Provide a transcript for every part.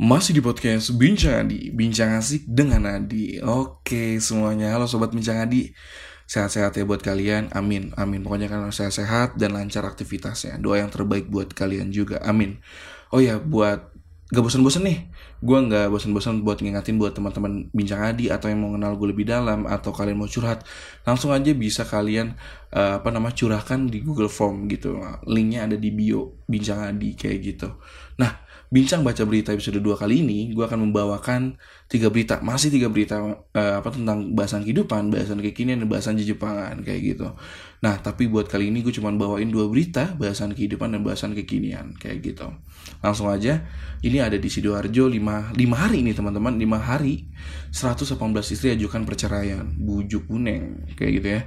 Masih di podcast Bincang Adi, Bincang Asik dengan Adi. Oke semuanya, halo Sobat Bincang Adi. Sehat-sehat ya buat kalian, amin Amin, pokoknya kan sehat-sehat dan lancar aktivitasnya. Doa yang terbaik buat kalian juga, amin. Oh ya, buat gak bosan-bosan nih. Gue gak bosan-bosan buat ngingatin buat teman-teman bincang adi atau yang mau kenal gue lebih dalam atau kalian mau curhat langsung aja bisa kalian uh, apa nama curahkan di Google Form gitu. Linknya ada di bio bincang adi kayak gitu. Nah bincang baca berita episode 2 kali ini gue akan membawakan tiga berita. Masih tiga berita uh, apa tentang bahasan kehidupan bahasan kekinian dan bahasan Jepangan kayak gitu. Nah tapi buat kali ini gue cuma bawain dua berita bahasan kehidupan dan bahasan kekinian kayak gitu. Langsung aja ini ada di sidoarjo 5, 5 hari ini teman-teman. 5 hari 118 istri ajukan perceraian. Bujuk kuning kayak gitu ya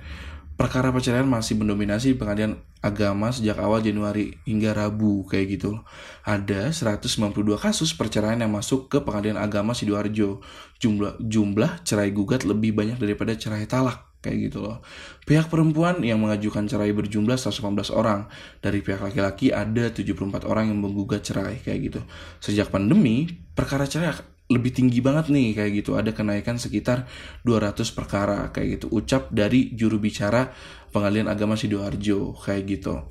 perkara perceraian masih mendominasi pengadilan agama sejak awal Januari hingga Rabu kayak gitu. Ada 192 kasus perceraian yang masuk ke pengadilan agama Sidoarjo. Jumlah jumlah cerai gugat lebih banyak daripada cerai talak kayak gitu loh. Pihak perempuan yang mengajukan cerai berjumlah 118 orang. Dari pihak laki-laki ada 74 orang yang menggugat cerai kayak gitu. Sejak pandemi, perkara cerai lebih tinggi banget nih kayak gitu. Ada kenaikan sekitar 200 perkara kayak gitu. Ucap dari juru bicara pengadilan agama sidoarjo kayak gitu.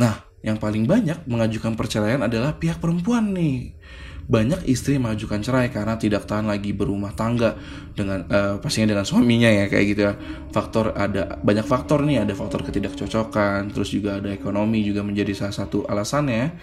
Nah yang paling banyak mengajukan perceraian adalah pihak perempuan nih. Banyak istri mengajukan cerai karena tidak tahan lagi berumah tangga dengan uh, pastinya dengan suaminya ya kayak gitu ya. Faktor ada banyak faktor nih. Ada faktor ketidakcocokan terus juga ada ekonomi juga menjadi salah satu alasannya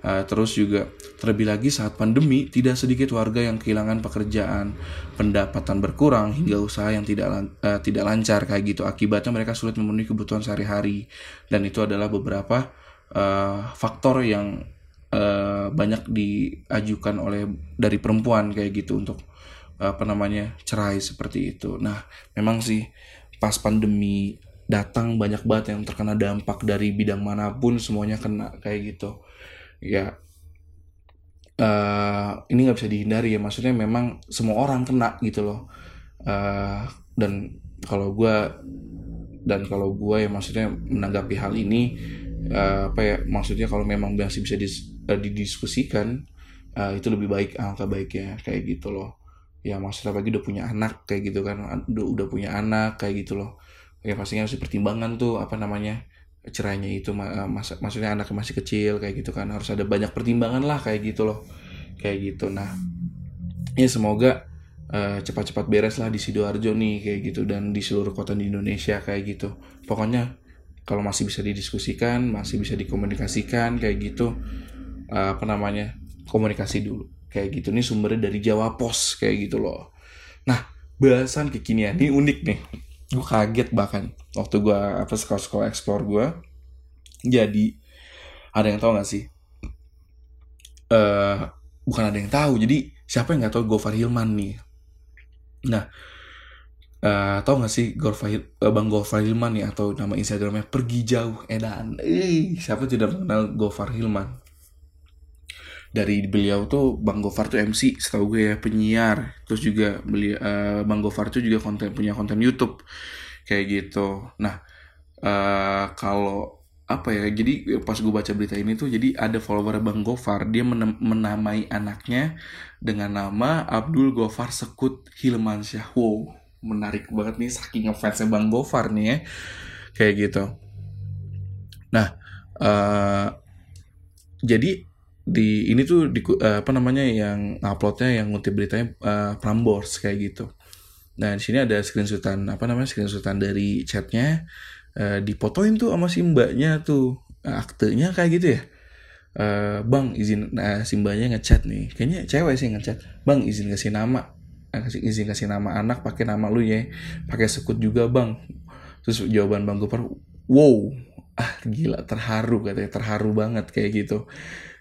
Uh, terus juga terlebih lagi saat pandemi tidak sedikit warga yang kehilangan pekerjaan, pendapatan berkurang hingga usaha yang tidak uh, tidak lancar kayak gitu. Akibatnya mereka sulit memenuhi kebutuhan sehari-hari dan itu adalah beberapa uh, faktor yang uh, banyak diajukan oleh dari perempuan kayak gitu untuk apa namanya cerai seperti itu. Nah memang sih pas pandemi datang banyak banget yang terkena dampak dari bidang mana pun semuanya kena kayak gitu ya. Uh, ini nggak bisa dihindari ya maksudnya memang semua orang kena gitu loh. Uh, dan kalau gue dan kalau gue ya maksudnya menanggapi hal ini uh, apa ya maksudnya kalau memang masih bisa dis, uh, didiskusikan uh, itu lebih baik angka baiknya kayak gitu loh. Ya maksudnya lagi udah punya anak kayak gitu kan udah udah punya anak kayak gitu loh. Ya pastinya harus pertimbangan tuh apa namanya cerainya itu eh, mas maksudnya anak masih kecil kayak gitu kan. Harus ada banyak pertimbangan lah kayak gitu loh. Kayak gitu. Nah ya semoga uh, cepat-cepat beres lah di sidoarjo nih kayak gitu. Dan di seluruh kota di Indonesia kayak gitu. Pokoknya kalau masih bisa didiskusikan masih bisa dikomunikasikan kayak gitu uh, apa namanya komunikasi dulu. Kayak gitu. Nih sumbernya dari Jawa Pos kayak gitu loh. Nah bahasan kekinian ini unik nih gue kaget bahkan waktu gue apa sekolah sekolah explore gue jadi ada yang tahu gak sih? Uh, bukan ada yang tahu jadi siapa yang nggak tahu Gofar Hilman nih? Nah uh, tahu gak sih Gofar uh, Bang Gofar Hilman nih atau nama Instagramnya pergi jauh edan? Eh siapa tidak mengenal Gofar Hilman dari beliau tuh Bang Gofar tuh MC setahu gue ya penyiar. Terus juga beli uh, Bang Gofar tuh juga konten punya konten YouTube. Kayak gitu. Nah uh, kalau apa ya jadi pas gue baca berita ini tuh jadi ada follower Bang Gofar dia menamai anaknya dengan nama Abdul Gofar Sekut Hilmansyah. Wow menarik banget nih saking ngefansnya Bang Gofar nih ya. Kayak gitu. Nah uh, jadi di ini tuh di uh, apa namanya yang uploadnya yang ngutip beritanya uh, Prambors kayak gitu. Nah di sini ada screenshotan apa namanya screenshotan dari chatnya uh, dipotoin tuh sama si mbaknya tuh aktenya kayak gitu ya. Uh, bang izin nah, si mbaknya ngechat nih. Kayaknya cewek sih ngechat bang izin kasih nama. Kasih izin kasih nama anak pakai nama lu ya. Pakai sekut juga bang. Terus jawaban bang Gopar wow ah gila terharu katanya terharu banget kayak gitu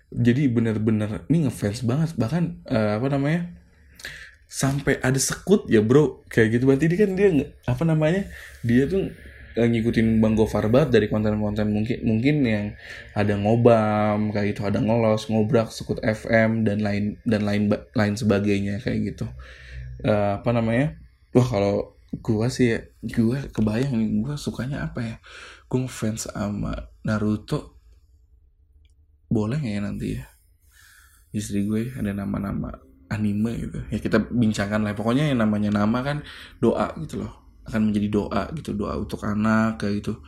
jadi bener-bener ini ngefans banget. Bahkan uh, apa namanya sampai ada sekut ya bro. Kayak gitu. Berarti dia kan dia apa namanya dia tuh ngikutin Bang Gofar banget dari konten-konten mungkin mungkin yang ada ngobam kayak gitu. Ada ngolos ngobrak sekut FM dan lain dan lain lain sebagainya kayak gitu. Uh, apa namanya wah kalau gua sih gua kebayang nih gua sukanya apa ya? Gua ngefans sama Naruto boleh nggak ya nanti ya? Istri gue ada nama-nama anime gitu. Ya kita bincangkan lah. Pokoknya yang namanya nama kan doa gitu loh. Akan menjadi doa gitu. Doa untuk anak kayak gitu.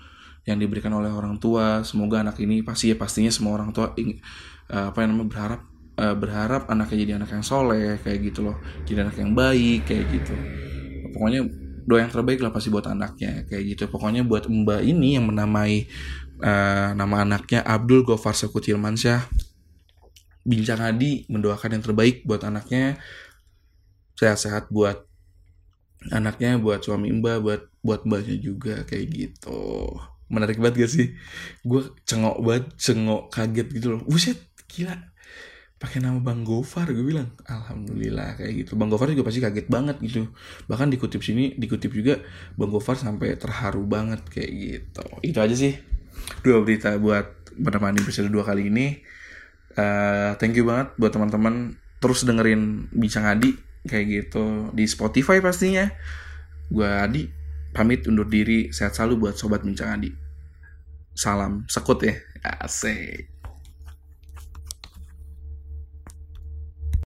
Yang diberikan oleh orang tua. Semoga anak ini pasti ya pastinya semua orang tua ing, uh, apa yang namanya berharap uh, berharap anaknya jadi anak yang soleh kayak gitu loh. Jadi anak yang baik kayak gitu. Pokoknya doa yang terbaik lah pasti buat anaknya kayak gitu. Pokoknya buat mbak ini yang menamai uh, nama anaknya Abdul Gofar Sekutilmansyah Bincang Adi mendoakan yang terbaik buat anaknya. Sehat-sehat buat anaknya buat suami mbak buat buat mbaknya juga kayak gitu. Menarik banget gak sih? Gue cengok banget cengok kaget gitu loh. Buset gila. Pakai nama Bang Gofar gue bilang. Alhamdulillah kayak gitu. Bang Gofar juga pasti kaget banget gitu. Bahkan dikutip sini dikutip juga Bang Gofar sampai terharu banget kayak gitu. Itu aja sih dua berita buat menemani episode dua kali ini. Uh, thank you banget buat teman-teman terus dengerin bincang Adi kayak gitu di Spotify pastinya. Gue Adi pamit undur diri sehat selalu buat sobat bincang Adi. Salam sekut ya. Asik